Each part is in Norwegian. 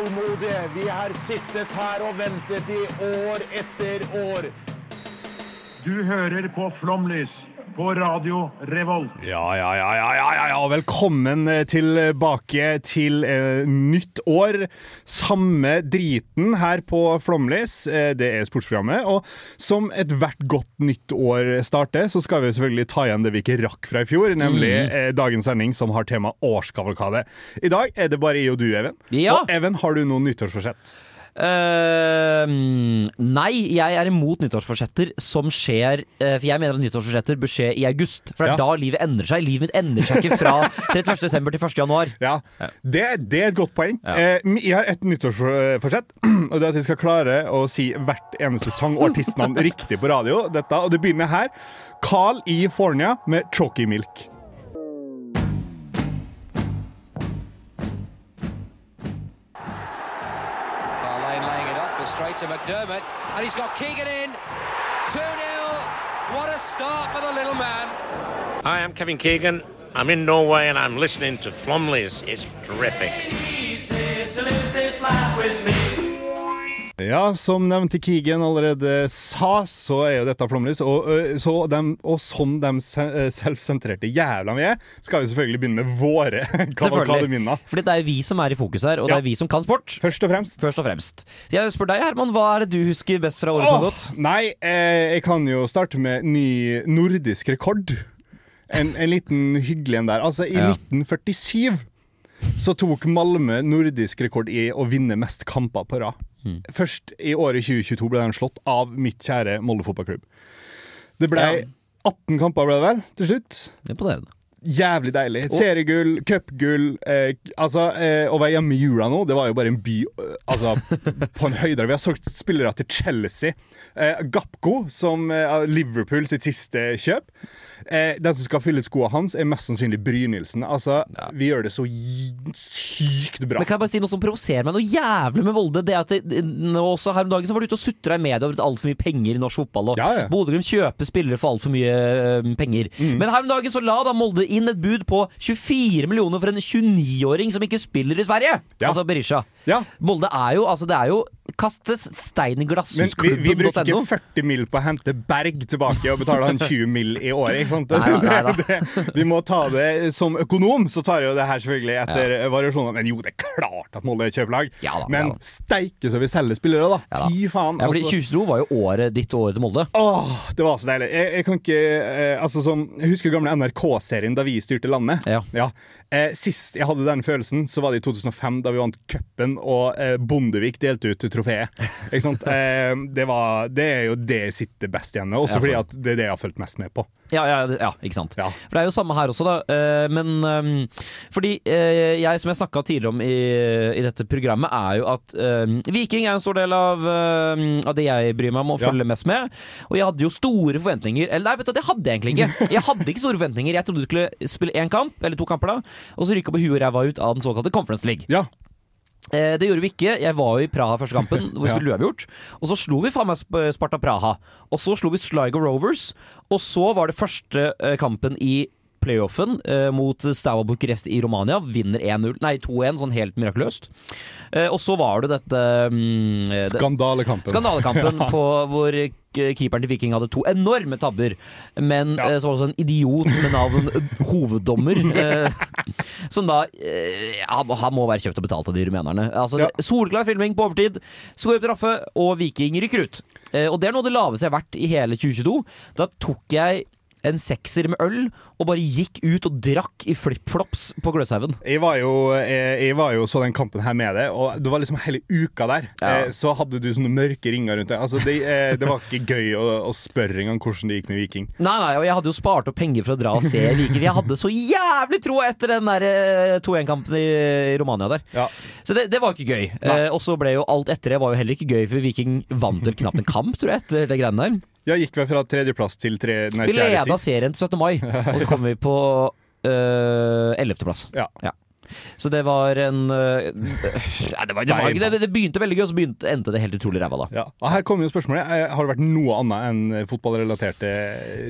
Tålmodige. Vi har sittet her og ventet i år etter år. Du hører på Flomlys på Radio Revolt. Ja, ja, ja, ja, ja, ja, ja. Velkommen eh, tilbake til eh, nytt år. Samme driten her på Flomlys. Eh, det er sportsprogrammet. Og som ethvert godt nytt år starter, så skal vi selvfølgelig ta igjen det vi ikke rakk fra i fjor, nemlig eh, dagens sending som har tema årskavalkade. I dag er det bare jeg og du, Even. Ja. Og Even, har du noe nyttårsforsett? Eh, nei, jeg er imot nyttårsforsetter som skjer uh, For jeg mener at nyttårsforsetter bør skje i august. For det er Ja. da livet endrer seg. Livet mitt endrer seg ikke fra 31. desember til 1. januar. Ja, det, det er et godt poeng. Ja. Uh, jeg har et nyttårsforsett, og det er at jeg skal klare å si hvert eneste sang og artistnavn riktig på radio. Dette, og det begynner her. Carl E. Fornia med Chalky Milk. Straight to McDermott, and he's got Keegan in. 2 0. What a start for the little man. Hi, I'm Kevin Keegan. I'm in Norway and I'm listening to Flomley's. It's terrific. Ja, som nevnt i Keegan allerede sa, så er jo dette flomlys. Og, dem, og som de selvsentrerte jævla vi er, skal vi selvfølgelig begynne med våre kavalkademinner. For det er jo vi som er i fokus her, og det er vi som kan sport. Først og fremst. Først og fremst. Så jeg spør deg, Herman, hva er det du husker best fra året som har gått? nei, eh, jeg kan jo starte med ny nordisk rekord. En, en liten hyggelig en der. Altså, i Ja. 1947 så tok Malmö nordisk rekord i å vinne mest kamper på rad. Mm. Først i året 2022 ble den slått av mitt kjære Molde fotballklubb. Det ble Ja. 18 kamper, ble det vel, til slutt. Imponerende. Jævlig deilig. Seriegull, cupgull eh, Altså, eh, Å være hjemme i jula nå, det var jo bare en by Altså, på en høydere. Vi har solgt spillere til Chelsea. Eh, Gapco, som eh, Liverpool sitt siste kjøp. Eh, den som skal fylle skoene hans, er mest sannsynlig Brynildsen. Altså, vi gjør det så sykt bra. Men kan jeg bare si noe som provoserer meg noe jævlig med Molde? Det at det, nå også Her om dagen så var du ute og sutra i media over at altfor mye penger i norsk fotball. Og Ja, ja. Bodø-Glimt kjøper spillere for altfor mye øh, penger. Mm. Men her om dagen så la da Molde inn et bud på 24 millioner for en 29-åring som ikke spiller i Sverige! Ja. Altså Berisha. Ja. Molde er jo Altså, det er jo kastes steineglass Men vi, vi bruker ikke 40 mill. på å hente Berg tilbake og betale han 20 mill. i året, ikke sant? Nei, nei, nei, det, vi må ta det som økonom, så tar jo det her selvfølgelig etter ja. variasjoner. Men jo, det er klart at Molde er kjøpelag. Ja, men ja, steike så vi selger spillere, da. Ja, da. Fy faen. Ja, fordi altså. 2022 var jo året ditt og året til Molde. Åh, det var så deilig. Jeg, jeg kan ikke eh, Altså, som jeg Husker gamle NRK-serien da vi styrte landet? Ja. ja. Eh, sist jeg hadde den følelsen, så var det i 2005, da vi vant cupen og eh, Bondevik delte ut trofé P1. Eh, det, var, det er jo det jeg sitter best igjen med, også ja, altså. fordi det er det jeg har fulgt mest med på. Ja, ja, ja ikke sant. For det er jo samme her også, da. Eh, men eh, fordi jeg, som jeg snakka tidligere om i, i, dette programmet, er jo at Viking er en stor del av, av det jeg bryr meg om og følger mest med. Og jeg hadde jo store forventninger Eller nei, vet du, det hadde jeg egentlig ikke. Jeg hadde ikke store forventninger. Jeg trodde du skulle spille én kamp, eller to kamper da, og så ryke på huet og ræva ut av den såkalte Conference League. Ja, Eh, det gjorde vi ikke. Jeg var jo i Praha første kampen, hvor vi spilte uavgjort. Og så slo vi faen meg Sparta Praha. Og så slo vi Sligo Rovers. Og så var det første eh, kampen i playoffen eh, mot Staua Bucuresti i Romania. Vinner 1-0, nei 2-1, sånn helt mirakuløst. Eh, og så var det dette mm, eh, Skandalekampen. Skandalekampen på hvor keeperen til Viking hadde to enorme tabber. Men Ja. eh, så var det også en idiot med navn eh, hoveddommer. eh, som da eh, han, han må være kjøpt og betalt av de rumenerne. Altså, Ja. Solklar filming på overtid, skårer straffe, og Viking rykker ut. Eh, og det er noe av det laveste jeg har vært i hele 2022. Da tok jeg en sekser med øl og bare gikk ut og drakk i flipflops på Gløshaugen. Jeg var, jo, jeg, jeg var jo så den kampen her med deg, og det var liksom hele uka der. Ja. Eh, så hadde du sånne mørke ringer rundt deg. Altså, det, eh, det var ikke gøy å, å spørre engang hvordan det gikk med Viking. Nei, nei, og jeg hadde jo spart opp penger for å dra og se Viking. Jeg hadde så jævlig tro etter den der eh, 2-1-kampen i Romania der. Ja. Så det, det var ikke gøy. Eh, og så ble jo alt etter det var jo heller ikke gøy, for Viking vant vel knapt en kamp, tror jeg, etter det greiene der. Jeg gikk vi fra tredjeplass til tre, nei, Vi fjerde leda sist. serien til 17. mai, og så kom vi på ellevteplass. 11. plass. Ja. Så det var en uh, Nei, det, var, det, var det, det begynte veldig gøy, og så begynte, endte det helt utrolig ræva, da. Ja. Her kommer jo spørsmålet. Eh, Har det vært noe annet enn fotballrelaterte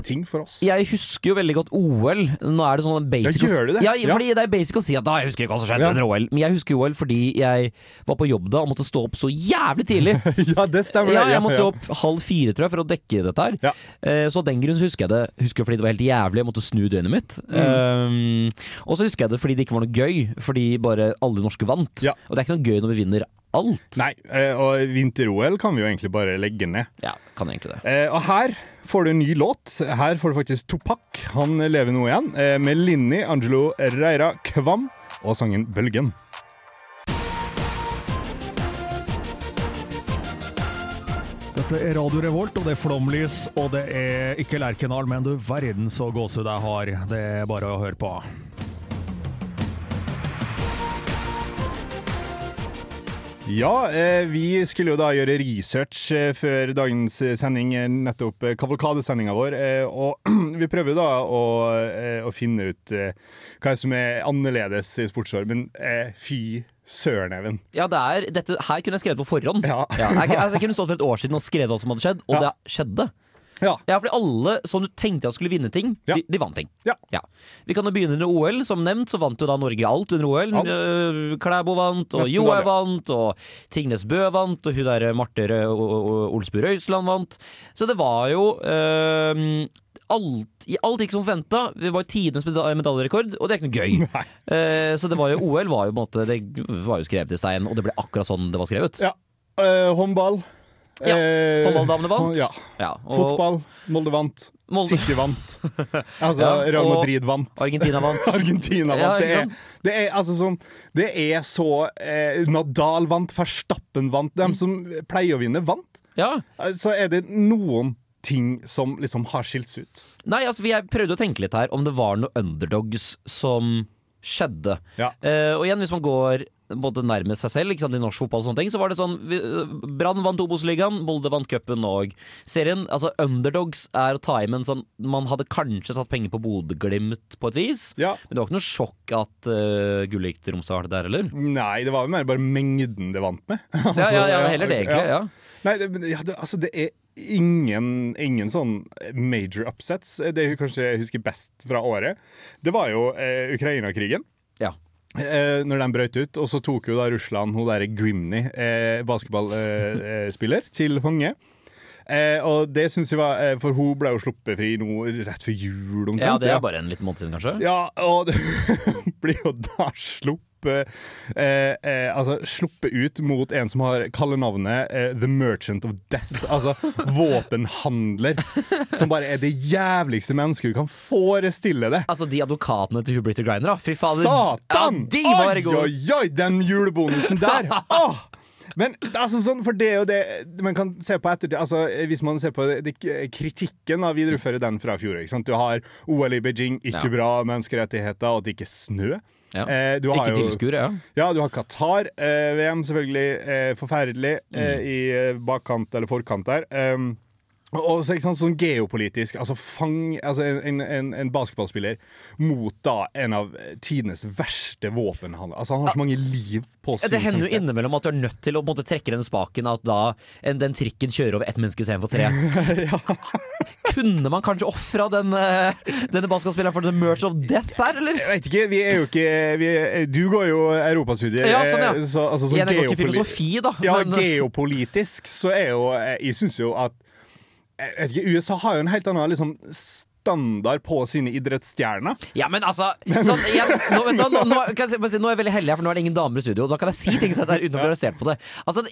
ting for oss? Jeg husker jo veldig godt OL. Nå er det sånn basic Ja, gjør du det? Ja, fordi det er basic å si at da, jeg husker ikke hva som skjedde Ja. under OL. Men jeg husker OL fordi jeg var på jobb da og måtte stå opp så jævlig tidlig. ja, det stemmer. Ja, jeg måtte opp halv fire, tror jeg, for å dekke dette her. Ja. Uh, Så av den grunn husker jeg det Husker fordi det var helt jævlig. Jeg måtte snu døgnet mitt. Mm. Um, og så husker jeg det fordi det ikke var noe gøy, fordi bare alle norske vant. Ja. Og det er ikke noe gøy når vi vinner alt. Nei, eh, og vinter-OL kan vi jo egentlig bare legge ned. Ja, kan egentlig det. Eh, og her får du en ny låt. Her får du faktisk Topak. Han lever nå igjen. Eh, med Linni Angelo Reira Kvam og sangen 'Bølgen'. Dette er Radio Revolt, og det er Flomlys, og det er ikke Lerkendal, men du verden så gåsehud jeg har. Det er bare å høre på. Ja, eh, vi skulle jo da gjøre research eh, før dagens eh, sending, nettopp kavalkadesendinga vår. Og vi prøver jo da å, å finne ut hva som er annerledes i sportsår, men fy søren, Even. Ja, det er, dette her kunne jeg skrevet på forhånd. Ja. jeg, jeg, jeg kunne stått for et år siden og skrevet hva som hadde skjedd, og Ja. det skjedde. Ja. Ja, fordi alle som du tenkte at skulle vinne ting, Ja. de, de vant ting. Ja. Vi kan jo begynne under OL. Som nevnt så vant jo da Norge alt under OL. Alt. Eh, Klæbo vant, og Johaug vant, og Tingnes Bø vant, og hun der Marte og- og Olsbu Røisland vant. Så det var jo øh, alt, alt gikk som forventa. Det var tidenes meda- medaljerekord, og det er ikke noe gøy. Eh, så det var jo OL var jo måte Det var jo skrevet i stein, og det ble akkurat sånn det var skrevet. Ja. Uh, håndball. Ja, Eh, Håndballdamene vant. Ja. Ja, og Fotball. Molde vant. Molde- City vant. Altså, Ja, Real Madrid vant. Argentina vant. Argentina vant. Ja, det, er, det er altså sånn Det er så eh, Nadal vant, Verstappen vant. Mm. De som pleier å vinne, vant. Ja. Eh, Så er det noen ting som liksom har skilt seg ut. Nei, altså jeg prøvde å tenke litt her om det var noe underdogs som skjedde. Ja. Eh, og igjen, hvis man går både nærmest seg selv sant, i norsk fotball, og sånne ting, så var det sånn vi- Brann vant Obos-ligaen, Molde vant cupen og serien. Altså Underdogs er å ta i men sånn Man hadde kanskje satt penger på Bodø-Glimt på et vis, Ja. men det var ikke noe sjokk at uh, gullet gikk til Tromsø var det der, eller? Nei, det var jo mer bare mengden det vant med. Ja, ja, ja, heller det, egentlig. ja. Nei, det, det, altså det er ingen, ingen sånn major upsets. Det jeg kanskje husker best fra året, det var jo eh, Ukraina-krigen. Ja. Eh, når den brøt ut, og så tok jo da Russland hun derre Grimny, eh, basketballspiller, eh, til fange. Eh, og det syns jeg var eh, For hun ble jo sluppet fri nå rett før jul, omtrent. ja, det er bare en liten måned siden, kanskje? Ja, og det blir jo da sluppet eh, eh, Altså sluppet ut mot en som har kallenavnet eh, The Merchant of Death. Altså våpenhandler. Som bare er det jævligste mennesket du kan forestille deg. Altså, de advokatene til Hubert Griner, da. Fy fader. Satan! Ja, de var oi, gode. oi, oi, den julebonusen der! Åh! Men altså sånn, for det er jo det man kan se på ettertid altså, Hvis man ser på det, det, kritikken, da viderefører den fra fjor. Ikke sant? Du har OL i Beijing, ikke Ja. bra menneskerettigheter, og at det ikke er snø. Ja. Eh, du har Ikke jo- tilskuere, ja. Ja, du har Qatar-VM, selvfølgelig. Eh, forferdelig eh, Mm. i eh, bakkant eller forkant der. Um, og så ikke sant, sånn geopolitisk altså fang, altså en, en, en basketballspiller mot da en av tidenes verste våpenhandler. Altså Han har så mange liv på Ja, sin det hender jo innimellom at du er nødt til å måte, trekke den spaken at da en, den trikken kjører over ett menneske istedenfor tre. Kunne man kanskje ofra den, eh, denne basketballspilleren for the Merch of death her, eller? Jeg vet ikke, vi er jo ikke vi Du går jo europastudier. Ja, sånn, ja. eh, Så, altså, så jeg går ikke filosofi, da. Ja, men- geopolitisk så er jo eh, Jeg syns jo at jeg vet ikke, USA har jo en helt annen liksom, standard på sine idrettsstjerner. Ja, men altså sånn, jeg, nå, vet du, nå, nå, kan jeg nå er jeg veldig heldig, her, for nå er det ingen damer i studio. Da kan jeg si ting som er uten å bli arrestert på det. Altså,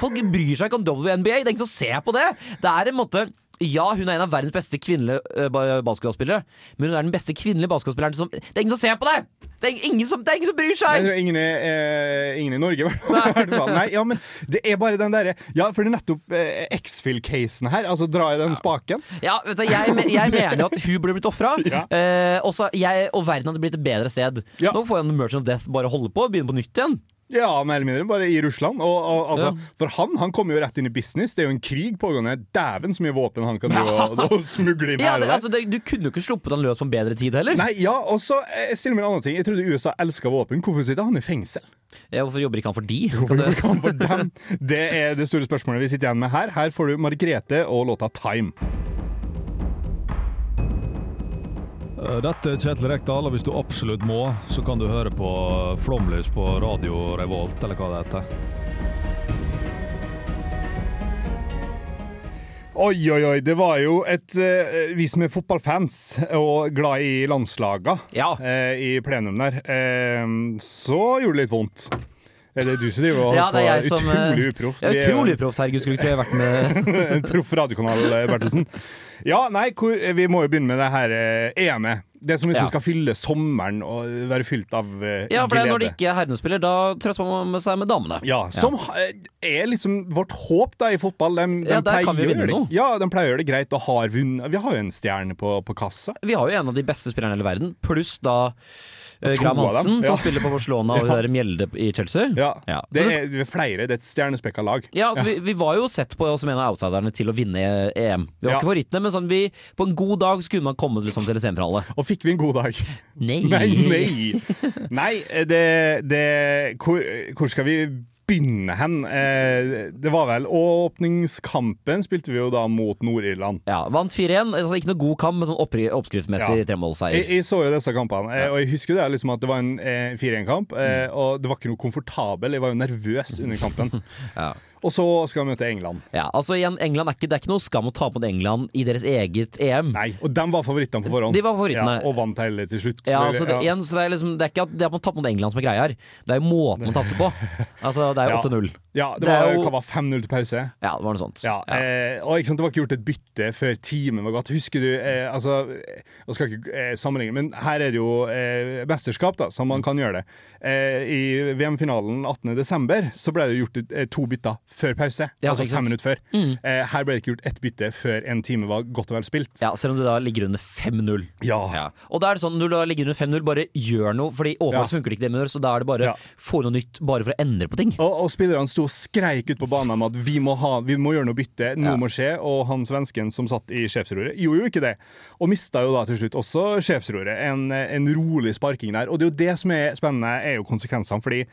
Folk bryr seg ikke om WNBA. Det er ingen som ser på det. Det er en måte Ja, hun er en av verdens beste kvinnelige uh, basketballspillere, men hun er den beste kvinnelige basketballspilleren som Det er ingen som ser på deg! Det er ingen som, det er ingen som bryr seg! tror ingen, eh, ingen i Norge, i hvert fall. Nei, ja, men det er bare den derre Ja, for det er nettopp eh, X-Fill-casen her. Altså, dra i den spaken. Ja, vet du, jeg, jeg mener jo at hun burde blitt ofra. Ja. Eh, og verden hadde blitt et bedre sted. Ja. Nå får han Merchant of Death bare holde på og begynne på nytt igjen. Ja, mer eller mindre. Bare i Russland. Og, og, altså, Ja. For han han kommer jo rett inn i business. Det er jo en krig pågående. Dæven så mye våpen han kan og, og smugle inn Ja, her og der. altså, det, du kunne jo ikke sluppet han løs på en bedre tid heller. Nei, ja, og så eh, stiller meg en annen ting. Jeg trodde USA elska våpen. Hvorfor sitter han i fengsel? Ja, hvorfor jobber ikke han for de? Hvorfor jobber ikke han for dem? Det er det store spørsmålet vi sitter igjen med her. Her får du Margrethe og låta 'Time'. Dette er Kjetil Rekdal, og hvis du absolutt må, så kan du høre på Flomlys på Radio Revolt, eller hva det heter. Oi, oi, oi. Det var jo et uh, Vi som er fotballfans og glad i landslaga Ja. uh, i plenum der, uh, så gjorde det litt vondt. Er det du som driver og Ja, det er holder jeg på? som eh, Utrolig uproft. Utrolig proft, herregud. Skulle ikke vært med en proff radiokanal, eh, Bertelsen. Ja, nei, hvor, vi må jo begynne med det her eh, EM-et. Det som liksom Ja. skal fylle sommeren og være fylt av eh, Ja, for det er når det ikke er herrene spiller, da trøster man seg med damene. Ja, som ha- er liksom vårt håp da i fotball. De, de Ja, der kan vi vinne noe. Ja, de pleier å gjøre det greit og har vunnet. Vi har jo en stjerne på, på kassa. Vi har jo en av de beste spillerne i hele verden, pluss da eh, Graham Hansen, ja. som spiller på Barcelona og Ja. der Mjelde i Chelsea. Ja, Ja. Det, er, det er flere. Det er et stjernespekka lag. Ja, altså Vi, vi var jo sett på som en av outsiderne til å vinne EM. Vi var ikke favorittene, men sånn vi, på en god dag kunne man komme liksom, til semifinale. Og fikk vi en god dag? Nei. Nei, nei! Nei, det, det hvor, hvor skal vi begynne hen? Eh, det var vel Åpningskampen spilte vi jo da mot Nord-Irland. Ja, Vant 4-1. Altså, ikke noe god kamp, men sånn oppskriftmessig Ja. tremålseier. Jeg, jeg så jo disse kampene, eh, og jeg husker det liksom at det var en eh, 4-1-kamp. Eh, og det var ikke noe komfortabel. Jeg var jo nervøs under kampen. Ja. Og så skal vi møte England. Ja, altså igjen, England er ikke, Det er ikke noe skam å ta mot England i deres eget EM. Nei, og de var favorittene på forhånd. De var favorittene. Ja, og vant hele til slutt. Ja, altså det, igjen, så det, er liksom, det er ikke at, det at man tapte mot England som er greia her. Det er jo måten man tapte på. Altså, Det er jo Ja. 8-0. Ja, det, Det var, jo- hva var 5-0 til pause? Ja, det var noe sånt. Ja, Eh, og ikke sant, Det var ikke gjort et bytte før timen var gått. Husker du eh, altså, Jeg skal ikke eh, sammenligne, men her er det jo eh, mesterskap, da, så man kan gjøre det. Eh, I VM-finalen 18.12. så ble det gjort eh, to bytter før pause. Ja, altså fem minutter før. Eh, her ble det ikke gjort ett bytte før en time var godt og vel spilt. Ja, Selv om du da ligger under 5-0. Ja. Ja. Og da er det sånn, når du da ligger under 5-0, bare gjør noe. Fordi åpenbart Ja. funker det ikke det med så da er det bare Ja. få noe nytt bare for å endre på ting. Og, og spillerne sto og skreik ut på banen om at vi må, ha, vi må gjøre noe bytte, noe må skje. Og han svensken som satt i sjefsroret, gjorde jo ikke det. Og mista jo da til slutt også sjefsroret. En, en rolig sparking der. Og det er jo det som er spennende, er jo konsekvensene. fordi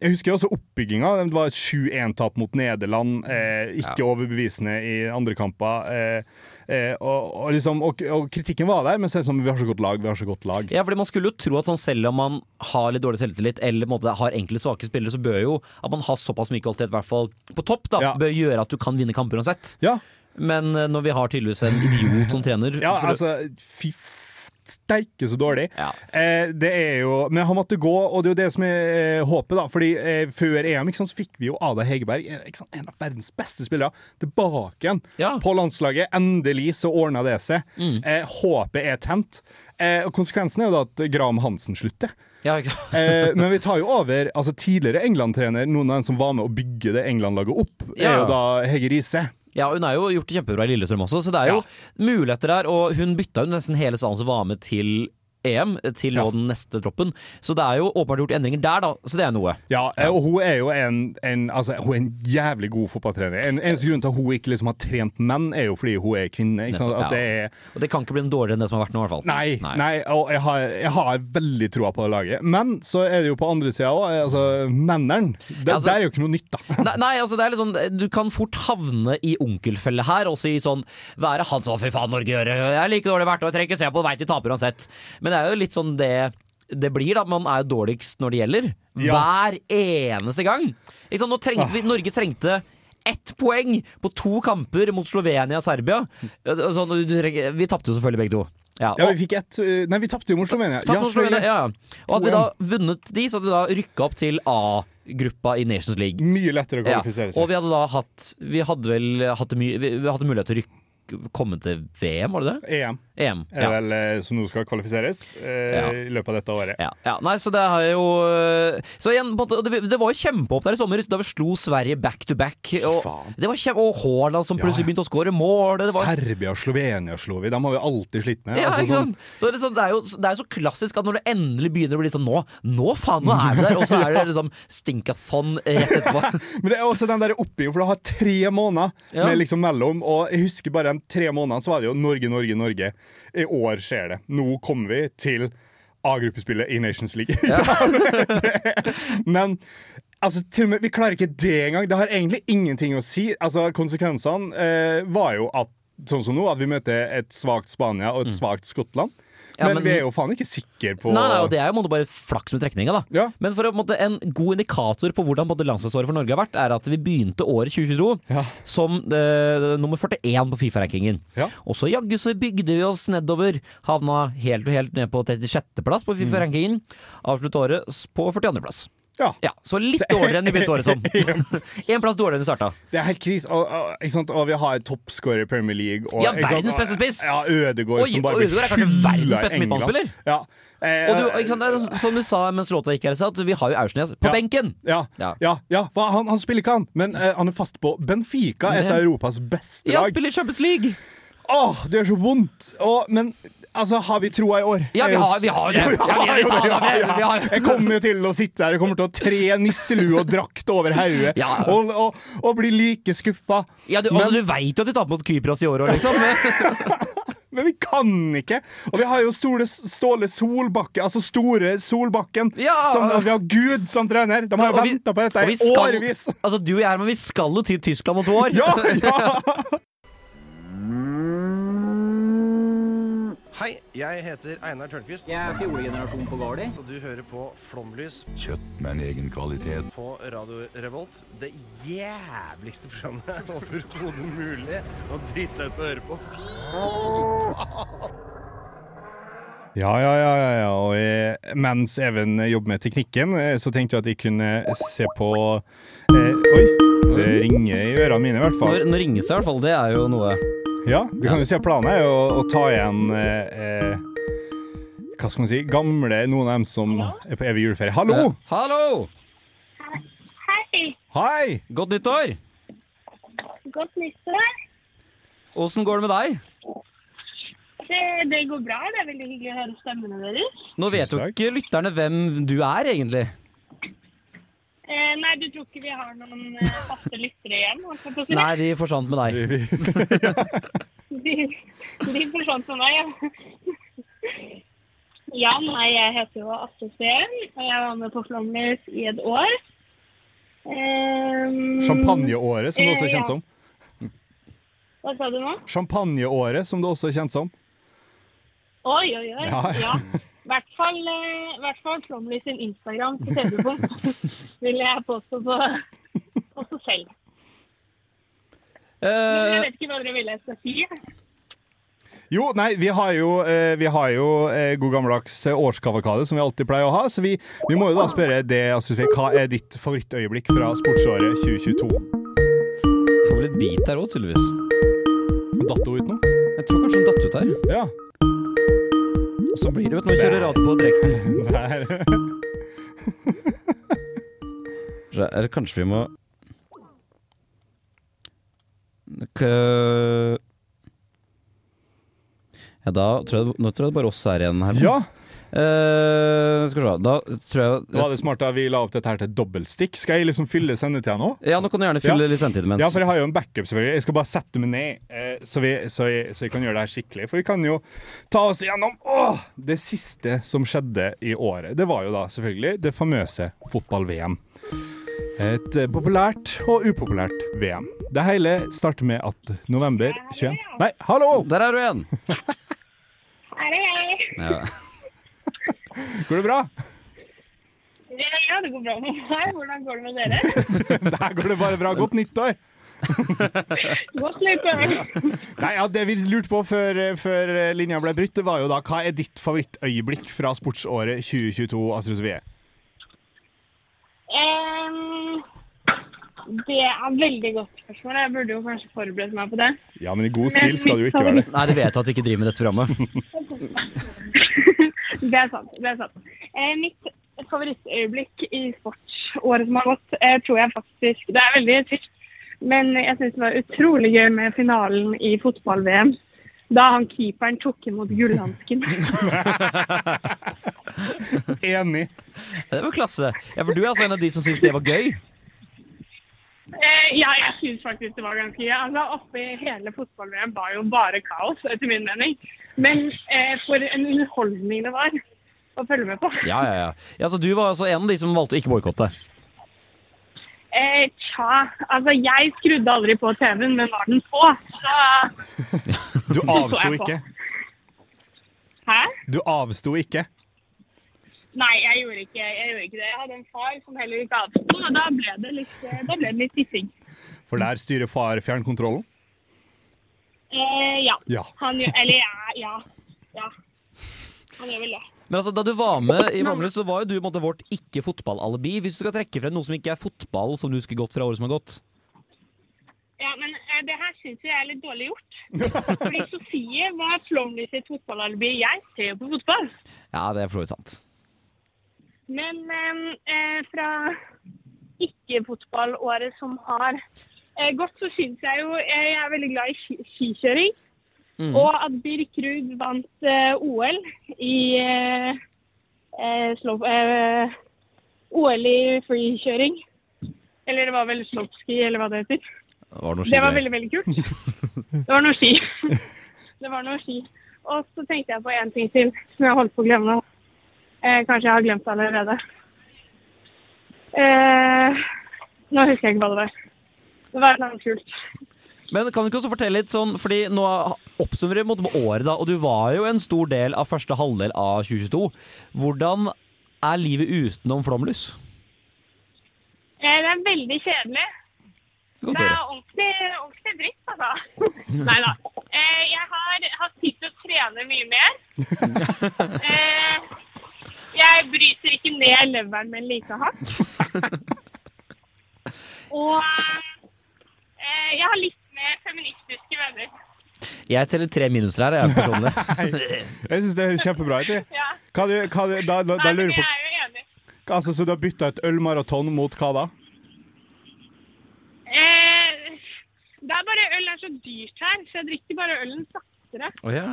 jeg husker også oppbygginga. Det var et 7-1-tap mot Nederland. Eh, ikke overbevisende i andre kamper. Eh, eh, og, og, liksom, og, og kritikken var der, men så er det sånn vi har så godt lag, vi har så godt lag. Ja, fordi Man skulle jo tro at sånn selv om man har litt dårlig selvtillit eller måte har enkle svake spillere, så bør jo at man har såpass mye kvalitet, i hvert fall på topp, da, Ja. bør gjøre at du kan vinne kamper uansett. Ja, Men når vi har tydeligvis en idiot som trener Ja, for- altså Fy f- steike så dårlig. Ja. Eh, det er jo Men han måtte gå, og det er jo det som er eh, håpet, da. Fordi eh, før EM sant, så fikk vi jo Ada Hegerberg, en av verdens beste spillere, tilbake igjen Ja. på landslaget. Endelig så ordna det seg. Mm. Eh, håpet er tent. Eh, og konsekvensen er jo da at Graham Hansen slutter. ja? Eh, men vi tar jo over altså tidligere England-trener, noen av dem som var med å bygge det England-laget opp, er jo da Hege Riise. Ja, hun har jo gjort det kjempebra i Lillestrøm også, så det er jo muligheter der. Og hun bytta jo nesten hele salen som var med til EM, til nå Ja. den neste troppen. Så det er jo åpenbart gjort endringer der, da. Så det er noe. Ja, eh, og hun er jo en, en, altså, hun er en jævlig god fotballtrener. En, eneste grunn til at hun ikke liksom har trent menn, er jo fordi hun er kvinne. Ikke sant? Nettopp, At det er, Og det kan ikke bli noe dårligere enn det som har vært nå, i hvert fall. nei, nei. og jeg har, jeg har veldig troa på det laget. Men så er det jo på andre sida òg, altså mennene. Det, altså- det, er jo ikke noe nytt, da. Nei, nei, altså det er litt sånn Du kan fort havne i onkelfelle her og si sånn Være han som fy faen, Norge gjør. Jeg er like dårlig hvert år, trenger ikke se på, veit de taper uansett. Men det er jo litt sånn det det blir, da. Man er jo dårligst når det gjelder. Ja. Hver eneste gang. Nå trengte vi, Norge trengte ett poeng på to kamper mot Slovenia og Serbia. Så, vi tapte jo selvfølgelig begge to. Ja, Ja, vi fikk ett eh, Nei, vi tapte jo mot Slovenia. Ja, mot Slovenia, ja. Og hadde vi da vunnet de, så hadde vi da rykka opp til A-gruppa i Nations League. Mye lettere å Ja, kvalifisere og seg. vi hadde da hatt Vi hadde vel hatt, vi hadde mulighet til å rykke komme til VM, var det det? EM EM. er Ja. vel eh, som nå skal kvalifiseres eh, Ja. i løpet av dette året. Ja, ja, nei, så det har jo øh, Så igjen, en det, det var jo kjempeopp der i sommer, da vi slo Sverige back to back. Og, det var kjempe, og Haaland som plutselig begynte å skåre mål. Det var, Serbia og Slovenia slo vi. dem har vi alltid slitt med. ja, altså, ikke sånn- Så det, sånn, det, er jo, det er så klassisk at når det endelig begynner å bli sånn Nå, nå faen, nå er vi der! Og så er det liksom stinkathon rett etterpå. Men det er også den der oppbyggingen, for du har tre måneder med liksom mellom. Og jeg husker bare de tre månedene så var det jo Norge, Norge, Norge. I år skjer det. Nå kommer vi til A-gruppespillet i Nations League. Men altså, til og med, vi klarer ikke det engang. Det har egentlig ingenting å si. Altså, Konsekvensene eh, var jo at Sånn som nå, at vi møter et svakt Spania og et svakt Skottland. Mm. Ja, men, men- vi er jo faen ikke sikre på Nei, nei, og Det er jo måte bare flaks med trekninga. da Ja. Men for å, måte, en god indikator på hvordan måte, landslagsåret for Norge har vært, er at vi begynte året 2022 Ja. som uh, nummer 41 på Fifa-rankingen. Ja. Og så jaggu så bygde vi oss nedover. Havna helt og helt ned på 36.-plass på Fifa-rankingen. Avslutte året på 42.-plass. Ja. Ja, så litt dårligere enn vi begynte året som. Én plass dårligere enn vi starta. Det er helt kris. Og, og, og vi har toppscorer i Premier League. Og, Ja, verdens beste spiss. Ja, Ødegaard som bare blir er kanskje verdens beste midtbanespiller. Ja. Eh, Og du, ikke sant, er som du sa mens låta gikk her, så at vi har jo Aursnes på Ja. benken. Ja, Ja. ja. han, han spiller ikke han, men eh, han er fast på Benfica, et av Europas beste lag. Ja, han spiller Champions League. Åh, det gjør så vondt! Og, men altså, har vi troa i år? Ja, vi har- vi har det. Ja, tar Jeg kommer jo til å sitte her, og kommer til å tre nisselue og drakt over hodet Ja. og, og, og bli like skuffa. Ja, du, altså, du veit jo at du taper mot Kypros i år òg, liksom. Men vi kan ikke! Og vi har jo Ståle, Ståle Solbakke, altså Store Solbakken. Ja. Som, vi har Gud som trener! De har jo venta på dette i årevis! Altså, du og jeg, men vi skal jo til Tyskland om to år. Ja, ja! Hei, jeg heter Einar Tørnquist, Jeg er fjolegenerasjon på Gardi. og du hører på Flomlys Kjøtt med en egen kvalitet. på Radio Revolt. Det jævligste programmet overhodet mulig å drite seg ut på å høre på. Fy Ja, ja, ja, ja, ja. Og jeg, mens Even jobber med teknikken, eh, så tenkte jeg at jeg kunne se på eh, Oi! Det ringer i ørene mine, i hvert fall. Nå, når ringes det, i hvert fall. Det er jo noe Ja, vi kan jo si at planen er å, å ta igjen eh, eh, Hva skal man si Gamle noen av dem som er på evig juleferie. Hallo! Hallo! Hei, Hei! Godt nyttår! godt nyttår. Åssen går det med deg? Det, det går bra. Det er veldig hyggelig å høre stemmene deres. Nå vet jo Tusen takk. ikke lytterne hvem du er, egentlig. Eh, nei, du tror ikke vi har noen eh, faste lyttere igjen? si? Nei, de forsvant med deg. De, de forsvant med meg, ja. Ja, nei, jeg heter jo Astrid Steen, og jeg var med på Flåmlys i et år. Um, Champagneåret, som det også er kjent som. Hva sa du nå? Champagneåret, som det også er kjent som. Oi, oi, oi. Ja. Ja. I hvert fall, eh, hvert fall Flomlys sin Instagram til TV-punkt, vil jeg påstå på, også selv. Men jeg Eh, vet ikke hva dere ville jeg skal si. Jo, nei, vi har jo, eh, vi har jo god gammeldags årskavalkade, som vi alltid pleier å ha. Så vi, vi må jo da spørre det, Astrid, hva er ditt favorittøyeblikk fra sportsåret 2022? får vel et bit her òg, tydeligvis. Datt hun ut nå? Jeg tror kanskje hun datt ut her. Ja. Så blir det vet du, når du kjører radio på direkten. Der. Så er det kanskje vi må K- Ja, da tror jeg, nå tror jeg det bare oss er igjen her. ja. Eh, skal vi se, da tror jeg Da var det smart at vi la opp dette her til dobbeltstikk. Skal jeg liksom fylle sendetida nå? Ja, nå kan du gjerne fylle Ja. litt sendetid mens. Ja, for jeg har jo en backup, selvfølgelig. Jeg skal bare sette meg ned, uh, så, vi, så, jeg, så jeg kan gjøre det her skikkelig. For vi kan jo ta oss gjennom åh, det siste som skjedde i året. Det var jo da selvfølgelig det famøse fotball-VM. Et eh, populært og upopulært VM. Det hele starter med at november 21 Nei, hallo! Der er du igjen! Er det jeg? Ja. Går det bra? Ja, det går bra med meg. Hvordan går det med dere? Der går det bare bra. Godt nyttår! Godt nyttår. Nei, ja, Det vi lurte på før, før linja ble brutt, det var jo da hva er ditt favorittøyeblikk fra sportsåret 2022, Astrid Sofie? Um, Det er veldig godt spørsmål. Jeg burde jo kanskje forberedt meg på det. Ja, men i god stil skal du jo ikke være det. Nei, det vet du at du ikke driver med dette programmet. Det er sant. det er sant. Eh, mitt favorittøyeblikk i sportsåret som har gått, eh, tror jeg faktisk Det er veldig trist, men jeg syns det var utrolig gøy med finalen i fotball-VM. Da han keeperen tok imot gullhansken. Enig. Det var klasse. Ja, For du er altså en av de som syns det var gøy? Eh, ja, jeg syns faktisk det var ganske gøy. Altså, Oppi hele fotball-VM var jo bare kaos, etter min mening. Men eh, for en underholdning det var å følge med på. Ja, ja, ja. ja så du var altså en av de som valgte å ikke boikotte? Eh, tja, altså jeg skrudde aldri på TV-en, men var den på, så Du avsto ikke. Hæ? Du avsto ikke. Nei, jeg gjorde ikke, jeg gjorde ikke det. Jeg hadde en far som heller ikke avsto, og da ble det litt, eh, da ble det litt tissing. For der styrer far fjernkontrollen. Eh, ja. Ja. Han gjør Eller ja, ja. ja. Han gjør vel det. Men altså, Da du var med i Flåmlys, så var jo du på en måte vårt ikke-fotball-alibi. Hvis du skal trekke frem noe som ikke er fotball, som du husker godt fra året som har gått? Ja, men eh, det her syns jeg er litt dårlig gjort. Fordi Sofie var Flåmlys sitt fotballalibi. Jeg ser jo på fotball. Ja, det er for så vidt sant. Men eh, eh, fra ikke-fotballåret som har eh, gått, så syns jeg jo Jeg er veldig glad i ski skikjøring. Mm. Og at Birk Ruud vant eh, OL i eh, eh, slow, eh, OL i freekjøring. Eller det var vel slopski, eller hva det heter. Det var Det var veldig, veldig kult. Det var noe ski. Det var noe ski. Og så tenkte jeg på en ting til som jeg holdt på å glemme. Eh, kanskje jeg har glemt det allerede. Eh, nå husker jeg ikke hva det var. Det var et kult. Men kan du ikke også fortelle litt sånn, fordi nå oppsummerer vi på året, da, og du var jo en stor del av første halvdel av 2022. Hvordan er livet utenom flomlys? Eh, det er veldig kjedelig. Det er ordentlig, ordentlig dritt, altså. Nei da. Eh, jeg har hatt tid til å trene mye mer. Eh, jeg bryter ikke ned leveren min like hardt. Og eh, jeg har litt mer feministiske venner. Jeg teller tre minuser her, jeg personlig. Jeg syns det høres kjempebra ut. Ja. Hva du, hva du, da, da, da lurer jeg jeg på altså, Så du har bytta et ølmaraton mot hva da? Eh, det er bare øl er så dyrt her, så jeg drikker bare ølen saktere. Å ja.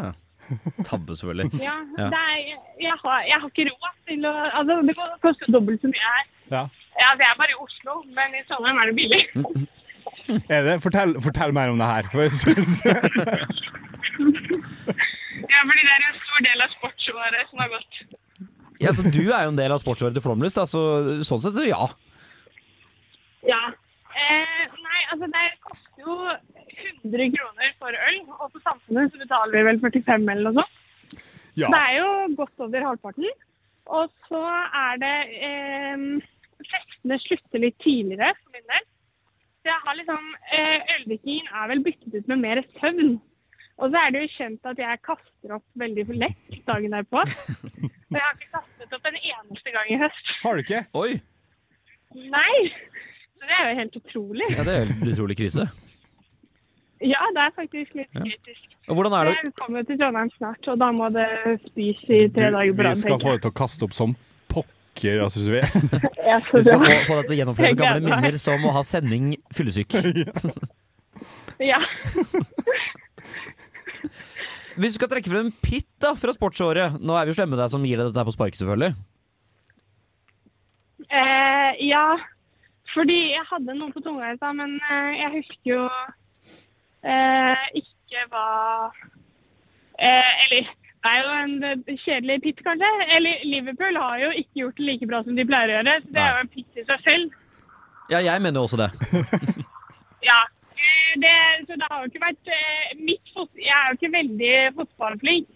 Tabbe, selvfølgelig. Ja, Ja. Det er, jeg, har, jeg har ikke råd til å Altså, det koster dobbelt så mye her. Ja. Ja, det er bare i Oslo, men i Trondheim er det billig. Er det? Fortell, fortell mer om det her. For jeg synes, fordi det er en stor del av sportsåret som har gått. Ja, så Du er jo en del av sportsåret til Flåmlys, så sånn sett så ja. Ja. Eh, nei, altså det koster jo 100 kroner for øl, og for samfunnet så betaler vi vel 45 eller noe sånt. Ja. Det er jo godt over halvparten. Og så er det eh, Festene slutter litt tidligere for min del. Så jeg har liksom eh, Øldrikkingen er vel byttet ut med mer søvn. Og så er det jo kjent at jeg kaster opp veldig lett dagen derpå. Og jeg har ikke kastet opp en eneste gang i høst. Har du ikke? Oi. Nei! Så det er jo helt utrolig. Ja, Det er jo utrolig krise. Ja, det er faktisk litt Ja. kritisk. Og hvordan er det Jeg kommer til Trondheim snart, og da må det spise i tre dager på vi skal få deg til å kaste opp som pokker. Altså, så vi. Vi Du skal få, få deg til å gjenoppleve gamle minner som å ha sending fyllesyk. Ja. Hvis du skal trekke frem en pitt da, fra sportsåret Nå er vi jo slemme med deg som gir deg dette her på sparket, selvfølgelig. Eh, ja, fordi jeg hadde noe på tunga i stad, men eh, jeg husker jo eh, ikke hva eh, Eller det er jo en eh, kjedelig pitt, kanskje. Eller Liverpool har jo ikke gjort det like bra som de pleier å gjøre. Så det er jo en pitt i seg selv. Ja, jeg mener jo også det. Ja. Eh, Det, så det har jo ikke vært eh, mitt. Jeg er jo ikke veldig fotballflink,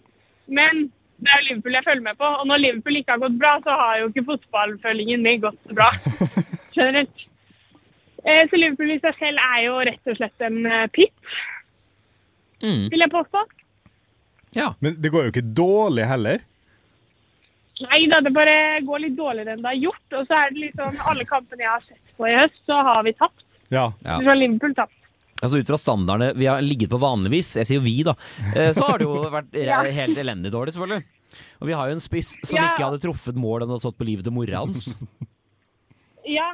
men det er jo Liverpool jeg følger med på. Og når Liverpool ikke har gått bra, så har jo ikke fotballfølgingen min gått så bra. Generelt. Eh, Så Liverpool i seg selv er jo rett og slett en pit, mm. vil jeg påstå. Ja. Men det går jo ikke dårlig heller. Nei da, det bare går litt dårligere enn det har gjort. Og så er det liksom alle kampene jeg har sett på i høst, så har vi tapt. Ja. Så har Liverpool tapt. Altså Ut fra standardene vi har ligget på vanligvis, jeg sier jo vi, da, eh, så har det jo vært helt elendig dårlig, selvfølgelig. Og vi har jo en spiss som Ja. ikke hadde truffet mål den hadde stått på livet til mora hans. Ja.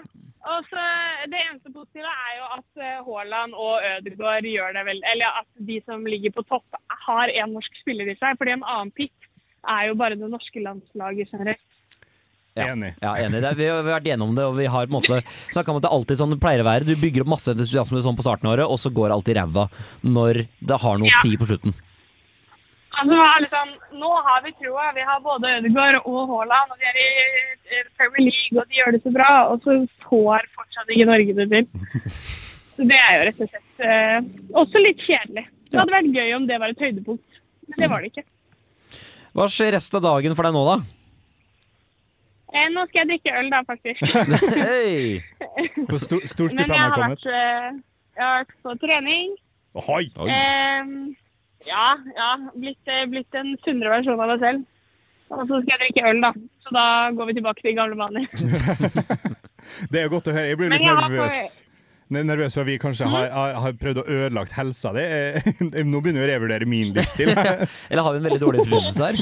Og så Det eneste positive er jo at eh, Haaland og Ødegaard gjør det vel Eller at de som ligger på topp, har en norsk spiller i seg. Fordi en annen pick er jo bare det norske landslaget generelt. Ja. Enig. Ja, enig. Det er, vi har vært enige om det, og vi har på en måte snakka om at det er alltid sånn det pleier å være. Du bygger opp masse entusiasme sånn på starten av året, og så går alt i ræva når det har noe å si på slutten. Altså, liksom, Nå har vi troa. Vi har både Ødegaard og Haaland, og de er i eh, Premier League, og de gjør det så bra. Og så får fortsatt ikke Norge det til. Så det er jo rett og slett eh, også litt kjedelig. Det hadde vært gøy om det var et høydepunkt, men det var det ikke. Hva skjer resten av dagen for deg nå, da? Eh, nå skal jeg drikke øl, da, faktisk. Hei! Hvor stor, stor Men jeg stipend har kommet? vært, eh, jeg har vært på trening. Ohoi! Eh, ja, ja. Blitt, eh, blitt en sunnere versjon av meg selv. Og så skal jeg drikke øl, da. Så da går vi tilbake til gamle vaner. Det er godt å høre. Jeg blir litt jeg nervøs. Ne- Nervøs for at vi kanskje har, har, har prøvd å ødelagt helsa di. Nå begynner jeg å revurdere min livsstil. Eller har vi en veldig dårlig innflytelse her?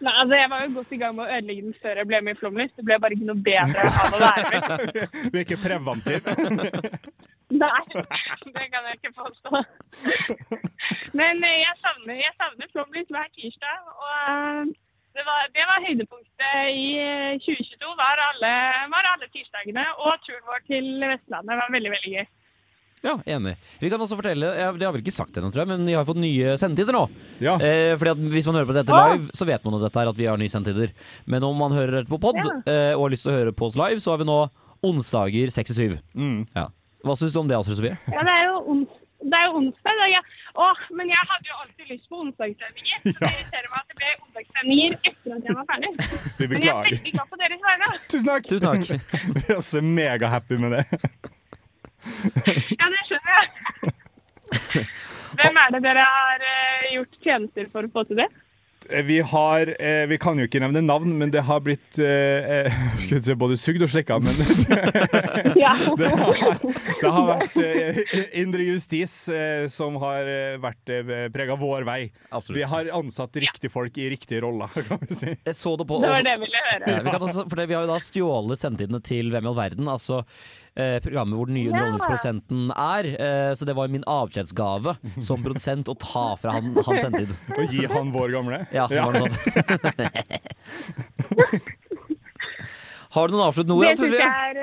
Nei, altså Jeg var jo godt i gang med å ødelegge den før jeg ble med i Flomlys. Det ble bare ikke noe bedre av å være med. Du er ikke preventiv. Nei, det kan jeg ikke påstå. Men eh, jeg savner, jeg savner Flomlys hver tirsdag. Og eh, det var, det var høydepunktet i eh, 2022. Var alle, var alle tirsdagene. Og turen vår til Vestlandet var veldig, veldig gøy. Ja, enig. Vi kan også fortelle, jeg, Det har vi ikke sagt ennå, tror jeg, men vi har fått nye sendetider nå. Ja. Eh, fordi at Hvis man hører på dette Ah. live, så vet man jo dette her at vi har nye sendetider. Men om man hører dette på pod Ja. eh, og har lyst til å høre på oss live, så har vi nå onsdager 6 til 7. Mm. Ja. Hva syns du om det, Astrid Sofie? Ja, det er jo, ons det er jo onsdag. Da. Ja. Åh, men jeg hadde jo alltid lyst på onsdagssendinger. Så det irriterer meg at det ble onsdagssendinger etter at jeg var ferdig. Vi Men jeg er veldig glad på deres vegne. Tusen takk! Tusen takk. Vi er også megahappy med det. Ja, det skjønner jeg. Hvem er det dere har eh, gjort tjenester for å få til det? Eh, Vi har eh, Vi kan jo ikke nevne navn, men det har blitt eh, eh, Skal jeg si både sugd og slikka, men Ja. det har, det har vært eh, indre justis eh, som har vært eh, prega vår vei. Absolutt. Vi har ansatt riktige folk i riktige roller, kan vi si. Jeg så det på Det var det jeg ville høre. Ja, vi, kan også, for det, vi har jo da stjålet sendetidene til Hvem i all verden, altså eh, programmet hvor den nye underholdningsprodusenten er. Eh, så det var min avskjedsgave som produsent å ta fra han hans sendetid. Og gi han vår gamle. Ja, det var noe sånt. Har du noen avsluttende ord? Det syns Sofie? jeg er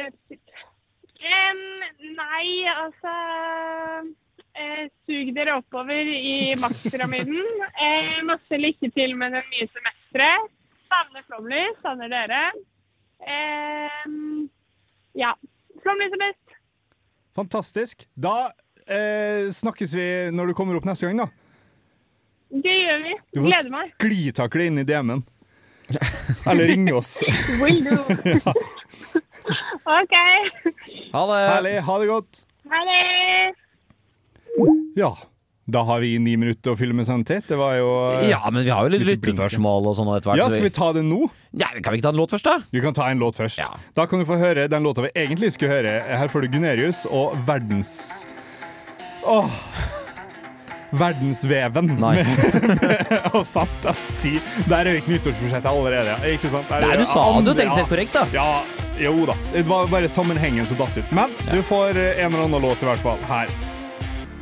eh, Nei, altså eh, Sug dere oppover i makspyramiden. Eh, masse lykke til med det nye semesteret. Savner Flåmlys, savner dere. Em, ja. Flåmlys er best. Fantastisk. Da eh, snakkes vi når du kommer opp neste gang, da. Det gjør vi. Gleder meg. Du får sklitakle inn i DM-en. Eller ringe oss. Will do. OK. Ha det! Herlig. Ha det godt. Ha det. Ja. Da har vi ni minutter å fylle med. Det var jo eh, Ja, men vi har jo litt Litt lyttespørsmål og sånn etter hvert. Ja, skal vi ta det nå? Ja, kan vi ikke ta en låt først, da? Vi kan ta en låt først. Ja. Da kan du få høre den låta vi egentlig skulle høre. Her får du Gunerius og verdens Åh! Verdensveven. Nice. Og fantasi! Der er vi nyttårsforsettet allerede. ja. Ikke sant? Der- Nei, du sa det du tenkte teknisk korrekt, da. Ja, jo da. Det var bare sammenhengen som datt ut. Men du får eh, en eller annen låt i hvert fall her.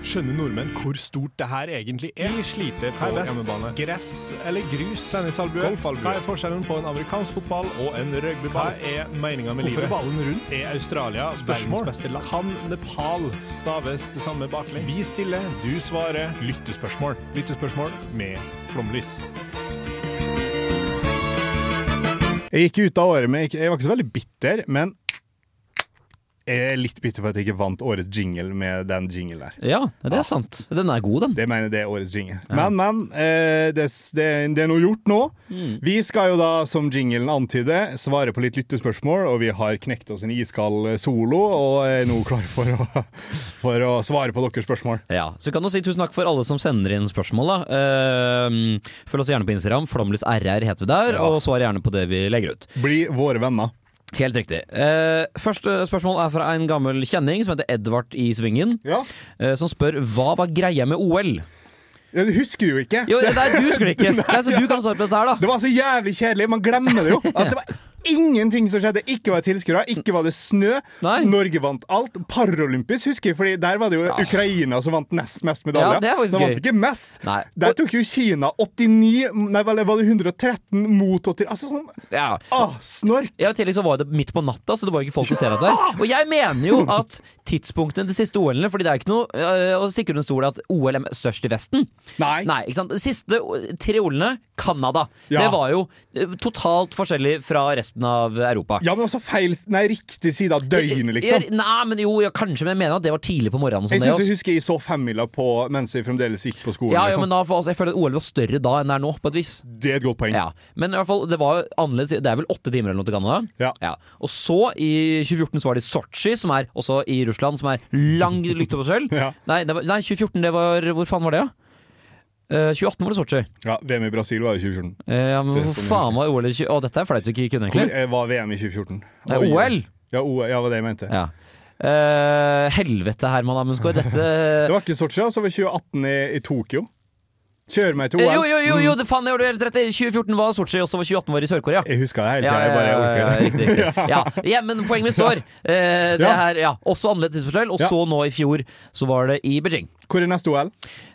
Skjønner nordmenn hvor stort det her egentlig er? Vi sliter på hjemmebane. Gress eller grus? Tennisalbue? Hva er forskjellen på en amerikansk fotball og en rugbyball? Hva er meninga med livet? Hvorfor er ballen rundt? Er Australia verdens beste land? Kan Nepal staves det samme baklengs? Vi stiller, du svarer. Lyttespørsmål. Lyttespørsmål med flomlys. Jeg gikk ut av året med Jeg var ikke så veldig bitter, men jeg er litt bitter for at jeg ikke vant årets jingle med den jinglen der. Ja, det er sant. Den er god, den. Det mener jeg det er årets jingle. Men, men. Eh, det, det, det er noe gjort nå. Mm. Vi skal jo da, som jinglen antyder, svare på litt lyttespørsmål, og vi har knekt oss en iskald solo og er nå klar for å, for å svare på deres spørsmål. Ja, så vi kan jo si tusen takk for alle som sender inn spørsmål. da. Eh, følg oss gjerne på Instagram. Flomlys RR heter vi der, og svar gjerne på det vi legger ut. Bli våre venner. Helt riktig. Eh, første spørsmål er fra en gammel kjenning som heter Edvard i Svingen. Eh, som spør hva var greia med OL? Ja, Du husker jo ikke. Jo, nei, du husker det ikke. Nei, så du kan svare på dette her, da. Det var så jævlig kjedelig. Man glemmer det jo. Altså, det var ingenting som skjedde. Ikke var det tilskuere, ikke var det snø. Norge vant alt. Paralympisk husker jeg, Fordi der var det jo Ukraina som vant nest mest medaljer. Ja, det var de vant ikke mest. Nei. Der tok jo Kina 89 Nei, var det 113 mot 80 Altså sånn Ja. ah, Snork. Ja, I tillegg så var det midt på natta, så det var ikke folk som ser dette. der, Og jeg mener jo at tidspunktene de siste OL-ene Fordi det er ikke noe øh, å stikke under stol at OL er størst i Vesten. Nei. ikke sant? Siste tre OL-ene, Canada. Ja. Det var jo øh, totalt forskjellig fra resten av Europa. Ja, men også feil Nei, riktig side av døgnet, liksom. Nei, men jo, ja, kanskje, men jeg mener at det var tidlig på morgenen. Sånn Jeg synes jeg altså. husker jeg så femmila på mens jeg fremdeles gikk på skolen. Ja, ja, liksom. men da, altså, jeg føler at OL var større da enn det er nå, på et vis. Det er et godt poeng. Ja. Men i hvert fall, det var annerledes. Det er vel åtte timer eller noe til Canada? Ja. Og så, i 2014, så var det Sotsji, som er også i Russland, som er lang lykte på selv nei, det var, nei, 2014, det var Hvor faen var det, da? Eh, 2018 var det Sotsji. Ja, VM i Brasil var i 2014. Eh, ja, men hvor faen var OL i 20... Å, dette er flaut du ikke kunne, egentlig. Hvor var VM i 2014? Nei, OL? Ja, OL, ja, var det jeg mente. Ja. Uh, helvete, Herman Amundsgaard. Dette Det var ikke Sotsji, så var 2018 i, i Tokyo. Kjør meg til Eh, OL. Jo, jo, jo, jo Mm. det faen, jeg gjorde helt rett. 2014 var Sotsji, og så var 2018 var i Sør-Korea. Jeg husker det hele Ja, tida. Jeg bare ja, orker ja, det. riktig, riktig. Ja. ja, men poenget mitt står. Eh, det Ja. er ja, også annerledes tidsforskjell. Og Ja. så nå i fjor så var det i Beijing. Hvor er neste OL?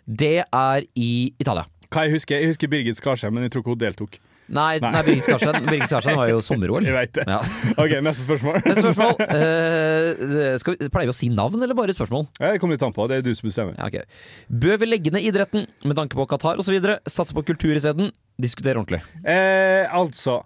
Det er i Italia. Hva jeg husker? Jeg husker Birgit Skarsheim, men jeg tror ikke hun deltok. Nei, Nei. nei. Birgit Skarstein var jo sommer-OL. Jeg vet det. Ja. Ok, neste spørsmål. Neste spørsmål. Uh, skal vi, pleier vi å si navn, eller bare spørsmål? Ja, Det kommer litt an på. Det er du som bestemmer. Ja, okay. Bør vi legge ned idretten med tanke på Qatar osv.? Satse på kultur isteden? Diskutere ordentlig. Eh, altså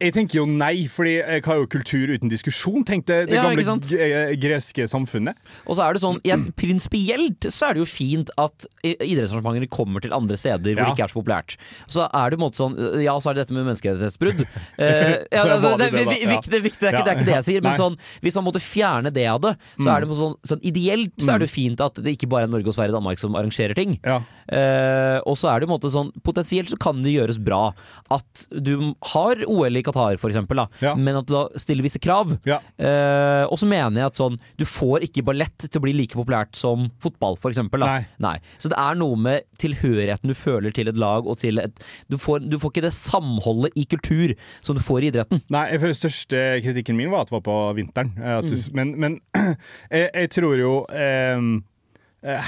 Jeg tenker jo nei, fordi jeg har jo kultur uten diskusjon. tenkte det, Ja, gamle eh, greske samfunnet. Og så er det sånn, i et Prinsipielt så er det jo fint at idrettsarrangementer kommer til andre steder hvor Ja. det ikke er så populært. Så er det på en måte sånn Ja, så er det dette med menneskerettighetsbrudd. uh, ja, altså, det, det det, viktig, det er ikke, det er ikke det jeg sier, men sånn, hvis man måtte fjerne det av det, så Mm. er det på sånn, sånn Ideelt så er det jo fint at det ikke bare er Norge og Sverige og Danmark som arrangerer ting. Ja. Eh, og så er det på en måte sånn Potensielt så kan det gjøres bra at du har OL i Qatar, da, Ja. men at du da stiller visse krav. Ja. Eh, og så mener jeg at sånn Du får ikke ballett til å bli like populært som fotball, for eksempel. Nei. Så det er noe med tilhørigheten du føler til et lag, og til et Du får, du får ikke det samholdet i kultur som du får i idretten. Nei, føler største kritikken min var at det var på vinteren. Eh, du, Mm. Men, men jeg, jeg tror jo eh,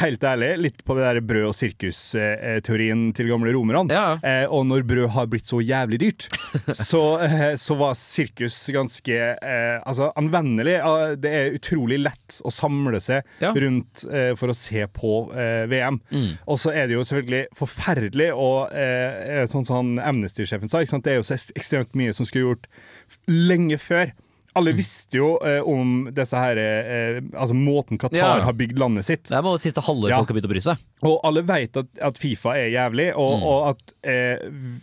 Helt ærlig, litt på det der brød- og sirkus-teorien til gamle romerne. Eh, og når brød har blitt så jævlig dyrt, så, eh, så var sirkus ganske eh, altså, anvendelig. Det er utrolig lett å samle seg Ja. rundt eh, for å se på eh, VM. Mm. Og så er det jo selvfølgelig forferdelig, og eh, sånn som Amnesty-sjefen sa, det er jo så ekstremt mye som skulle gjort lenge før. Alle visste jo eh, om disse her eh, Altså måten Qatar Ja. har bygd landet sitt. Det er bare siste halvår Ja. folk har begynt å bry seg. Og alle vet at, at Fifa er jævlig, og, Mm. og at eh,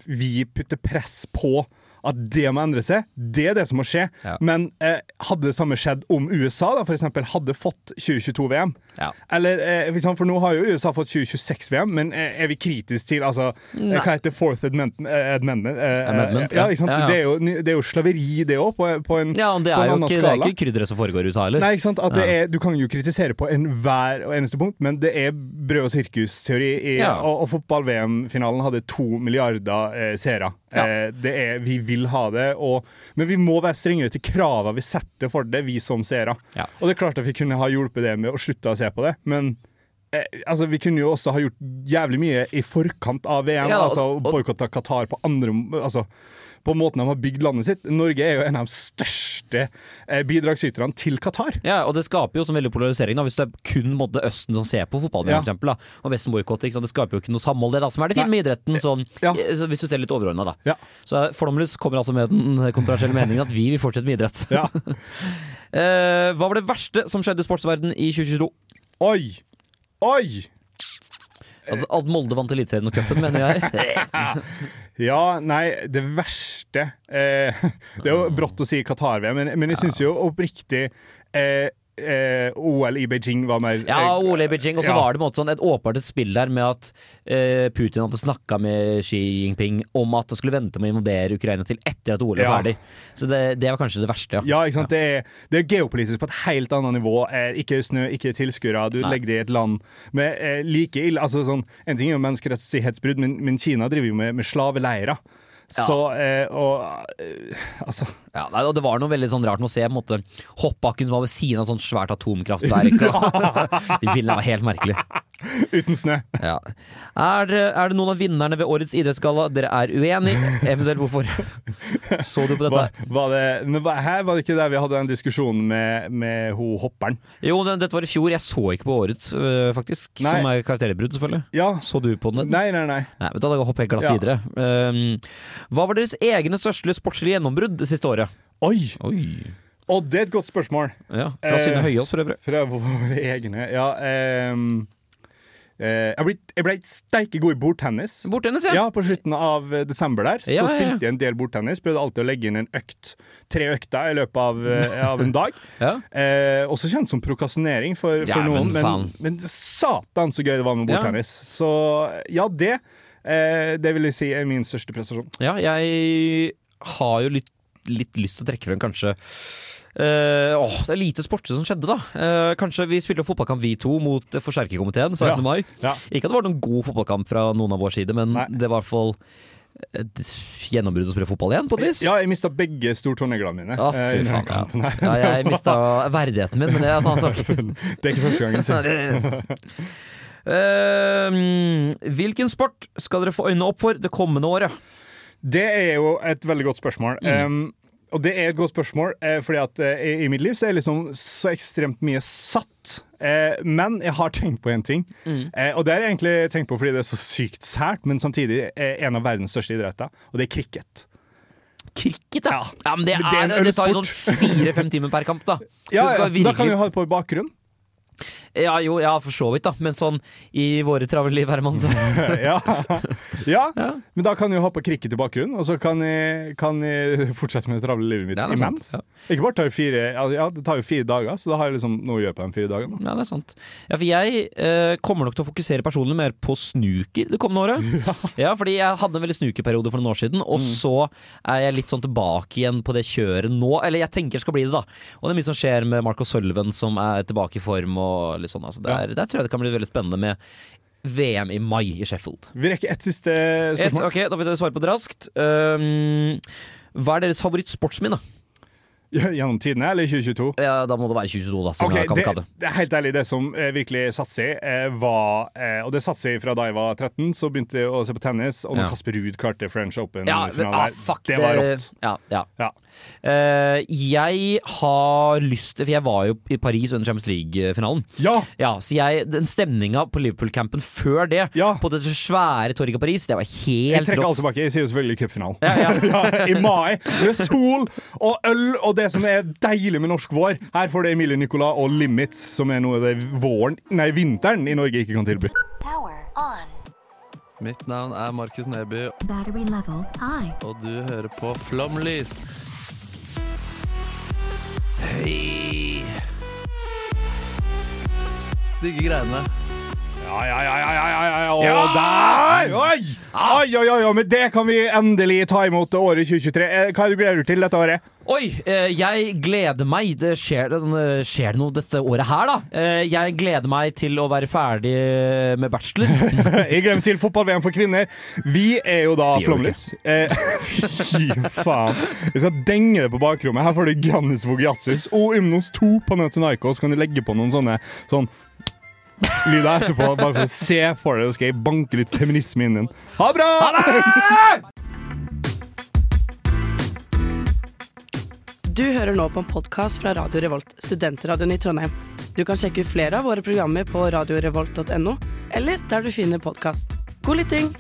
vi putter press på at det må endre seg. Det er det som må skje. Ja. Men eh, hadde det samme skjedd om USA da, for eksempel, hadde fått 2022-VM? Ja. Eller, eh, for nå har jo USA fått 2026-VM, men eh, er vi kritiske til altså, eh, Nei. Hva heter Fourth Amendment? eh, amendment, eh, Amendment, ja. Det, er jo, det er jo slaveri, det òg, på, på en, Ja, det på er en jo annen ikke, det er skala. ikke krydderet som foregår i USA heller. Nei, ikke sant? At det Ja. er, du kan jo kritisere på enhver og eneste punkt, men det er brød- og sirkusteori. i- Ja. Og, og fotball-VM-finalen hadde to milliarder eh, seere. Ja. Eh, det er, vi vil ha det, og, men vi må være strengere til kravene vi setter for det, vi som seere. Ja. Og det er klart at vi kunne ha hjulpet det med å slutte å se på det, men eh, altså, vi kunne jo også ha gjort jævlig mye i forkant av VM. Ja, og- altså og- Boikotta Qatar på andre altså, på måten de har bygd landet sitt. Norge er jo en av de største eh, bidragsyterne til Qatar. Ja, og det skaper jo sånn veldig polarisering da, hvis det er kun måtte Østen som ser på fotball, Ja. for eksempel, da, og Vesten boikotter. Det skaper jo ikke noe samhold, det da, som er det fine med idretten, sånn, ja. hvis du ser litt overordna, da. Ja. Så Flomlys kommer altså med den kontroversielle meningen at vi vil fortsette med idrett. Ja. eh, hva var det verste som skjedde i sportsverdenen i 2022? Oi! Oi! At, at Molde vant Eliteserien og cupen, mener jeg. Ja, nei, det verste eh, Det er jo brått å si Qatar-VM, men, men jeg syns jo oppriktig eh, eh, OL i Beijing var mer Ja, OL i Beijing. Og så ja. var det måte sånn et åpenbart spill der med at eh, Putin hadde snakka med Xi Jinping om at det skulle vente med å invadere Ukraina til etter at OL er Ja. ferdig. Så det, det var kanskje det verste, ja. Ja? Det, er, det er geopolitisk på et helt annet nivå. Eh, ikke snø, ikke tilskuere. Du Nei. legger det i et land med eh, like ille altså, sånn, En ting er jo menneskerettighetsbrudd, men, men Kina driver jo med, med slaveleirer. Så eh, Og eh, altså Ja, nei, og Det var noe veldig sånn rart med å se på en måte, hoppbakken som var ved siden av sånn svært atomkraftverk. De bildene var helt merkelig. Uten snø. Ja. Er, det, er det noen av vinnerne ved årets idrettsgalla dere er uenig? Eventuelt hvorfor? Så du på dette? Var, var det, men her var det ikke der vi hadde den diskusjonen med, med ho hopperen? Jo, det, dette var i fjor. Jeg så ikke på årets, øh, faktisk. Nei. Som er karakterbrudd, selvfølgelig. Ja. Så du på den? Nei, nei, nei. Nei, du, Da hopper jeg glatt Ja. videre. Um, hva var deres egne største sportslige gjennombrudd det siste året? Oi! Oi. Og det er et godt spørsmål. Ja, Fra Eh, Synne Høyås, for øvrig. Fra våre egne. Ja ehm, eh, jeg ble, jeg ble steike god i bordtennis. Bordtennis, ja. Ja, På slutten av eh, desember der Ja, Så spilte jeg en del bordtennis. Prøvde alltid å legge inn en økt. Tre økter i løpet av, eh, av en dag. Ja. Eh, også kjent som prokastinering for, for men noen, men, faen. men, satan så gøy det var med Ja. bordtennis. Så ja, det. Eh, det vil jeg si er min største prestasjon. Ja, jeg har jo litt, litt lyst til å trekke frem kanskje Uh, åh, Det er lite sportslig som skjedde, da. Uh, kanskje vi spiller fotballkamp vi to mot eh, forsterkerkomiteen 16. Ja. mai. Ja. Ikke at det var noen god fotballkamp fra noen av vår side, men det var i hvert fall et gjennombrudd å spille fotball igjen, på et vis. Ja, jeg mista begge stortåneglene mine. Eh, fy faen. Ja. ja, jeg mista verdigheten min, men det er en annen sak. Det er ikke første gangen. Nei, det- Eh, hvilken sport skal dere få øynene opp for det kommende året? Det er jo et veldig godt spørsmål. Mm. Um, og det er et godt spørsmål, eh, fordi at eh, i, mitt liv så er liksom så ekstremt mye satt. Eh, men jeg har tenkt på en ting, Mm. og det har jeg egentlig tenkt på fordi det er så sykt sært, men samtidig er en av verdens største idretter, og det er cricket. Cricket, ja. ja men det, er, det det, tar jo sånn fire-fem timer per kamp, da. Ja, ja, da kan vi ha det på i bakgrunn. Ja, jo, ja, for så vidt, da. Men sånn i våre travle liv, Herman, så ja. ja. men da kan jeg på cricket i bakgrunnen, og så kan jeg, kan jeg fortsette med det travle livet mitt imens. ja. Ikke bare tar det fire ja, det tar jo fire dager, så da har jeg liksom noe å gjøre på de fire dagene. Ja, det er sant. Ja, for jeg eh, kommer nok til å fokusere personlig mer på snooker det kommende året. Ja, fordi jeg hadde en veldig snookerperiode for noen år siden, og Mm. så er jeg litt sånn tilbake igjen på det kjøret nå. Eller jeg tenker skal bli det, da. Og det er mye som skjer med Marco Sullivan, som er tilbake i form og litt sånn. Altså, det er, Der tror jeg det kan bli veldig spennende med VM i mai i Sheffield. Vi rekker ett siste Et, spørsmål. ok, Da vil jeg svare på det raskt. Um, hva er deres favorittsportsminne? Gjennom tidene, eller 2022? Ja, Da må det være 2022, da. okay, det, det. det er helt ærlig, det som eh, virkelig satser i, eh, var eh, Og det satser fra da jeg var 13, så begynte jeg å se på tennis, og når Ja. Kasper Ruud klarte French Ja, men, Open-finalen ah, der, fuck, det var rått. Ja, ja. Ja. Eh, jeg har lyst til For jeg var jo i Paris under Champions League-finalen. Ja. Så jeg, den stemninga på Liverpool-campen før det, på det svære torget i Paris, det var helt rått. Jeg trekker alt tilbake. Jeg sier jo selvfølgelig cupfinalen. Ja, ja. I mai, med sol og øl og det som er deilig med norsk vår. Her får det Emilie Nicolas og Limits, som er noe det våren, nei, vinteren i Norge ikke kan tilby. Mitt navn er Markus Neby, Battery level high. og du hører på Flomlys. Hei! Digge greiene. Ja, ja, ja, ja, ja, ja, ja, og der! Oi! Oi, oi, oi, oi, men det kan vi endelig ta imot året 2023. Eh, Hva er det du gleder deg til dette året? Oi, eh, jeg gleder meg. Det skjer, det, sånn, eh, skjer det noe dette året her, da? Eh, jeg gleder meg til å være ferdig med bachelor. Jeg glemmer til fotball-VM for kvinner. Vi er jo da Det gjør du Flomlys. Eh, Fy faen. Jeg skal denge det på bakrommet. Her får du Giannis Vogiatsis og Ymnos 2 så Kan du legge på noen sånne sånn lyder etterpå, bare for å se for deg. Så skal jeg banke litt feminisme inn i den. Ha det bra! Du hører nå på en podkast fra Radio Revolt, studentradioen i Trondheim. Du kan sjekke ut flere av våre programmer på radiorevolt.no, eller der du finner podkast. God lytting!